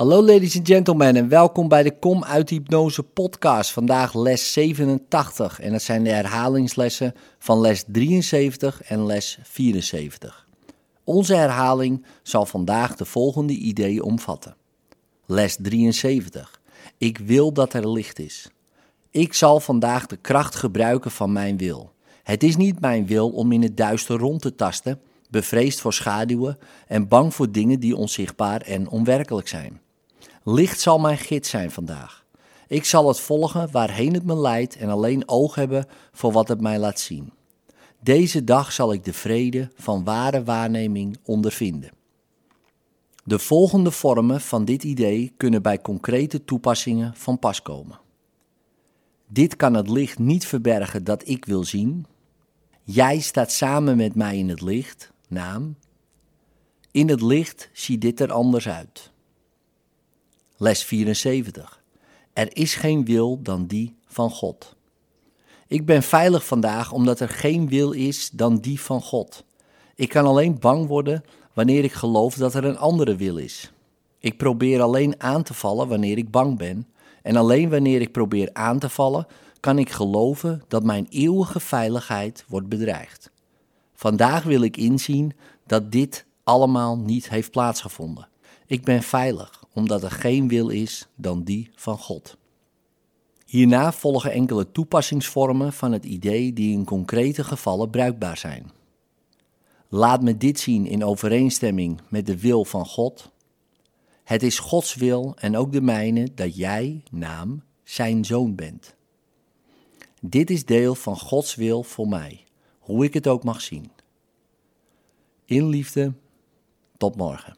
Hallo ladies and gentlemen en welkom bij de Kom uit Hypnose podcast. Vandaag les 87 en dat zijn de herhalingslessen van les 73 en les 74. Onze herhaling zal vandaag de volgende ideeën omvatten. Les 73. Ik wil dat er licht is. Ik zal vandaag de kracht gebruiken van mijn wil. Het is niet mijn wil om in het duister rond te tasten, bevreesd voor schaduwen en bang voor dingen die onzichtbaar en onwerkelijk zijn. Licht zal mijn gids zijn vandaag. Ik zal het volgen waarheen het me leidt en alleen oog hebben voor wat het mij laat zien. Deze dag zal ik de vrede van ware waarneming ondervinden. De volgende vormen van dit idee kunnen bij concrete toepassingen van pas komen. Dit kan het licht niet verbergen dat ik wil zien. Jij staat samen met mij in het licht, naam. In het licht ziet dit er anders uit. Les 74. Er is geen wil dan die van God. Ik ben veilig vandaag omdat er geen wil is dan die van God. Ik kan alleen bang worden wanneer ik geloof dat er een andere wil is. Ik probeer alleen aan te vallen wanneer ik bang ben. En alleen wanneer ik probeer aan te vallen, kan ik geloven dat mijn eeuwige veiligheid wordt bedreigd. Vandaag wil ik inzien dat dit allemaal niet heeft plaatsgevonden. Ik ben veilig, omdat er geen wil is dan die van God. Hierna volgen enkele toepassingsvormen van het idee die in concrete gevallen bruikbaar zijn. Laat me dit zien in overeenstemming met de wil van God. Het is Gods wil en ook de mijne dat jij, naam, zijn zoon bent. Dit is deel van Gods wil voor mij, hoe ik het ook mag zien. In liefde, tot morgen.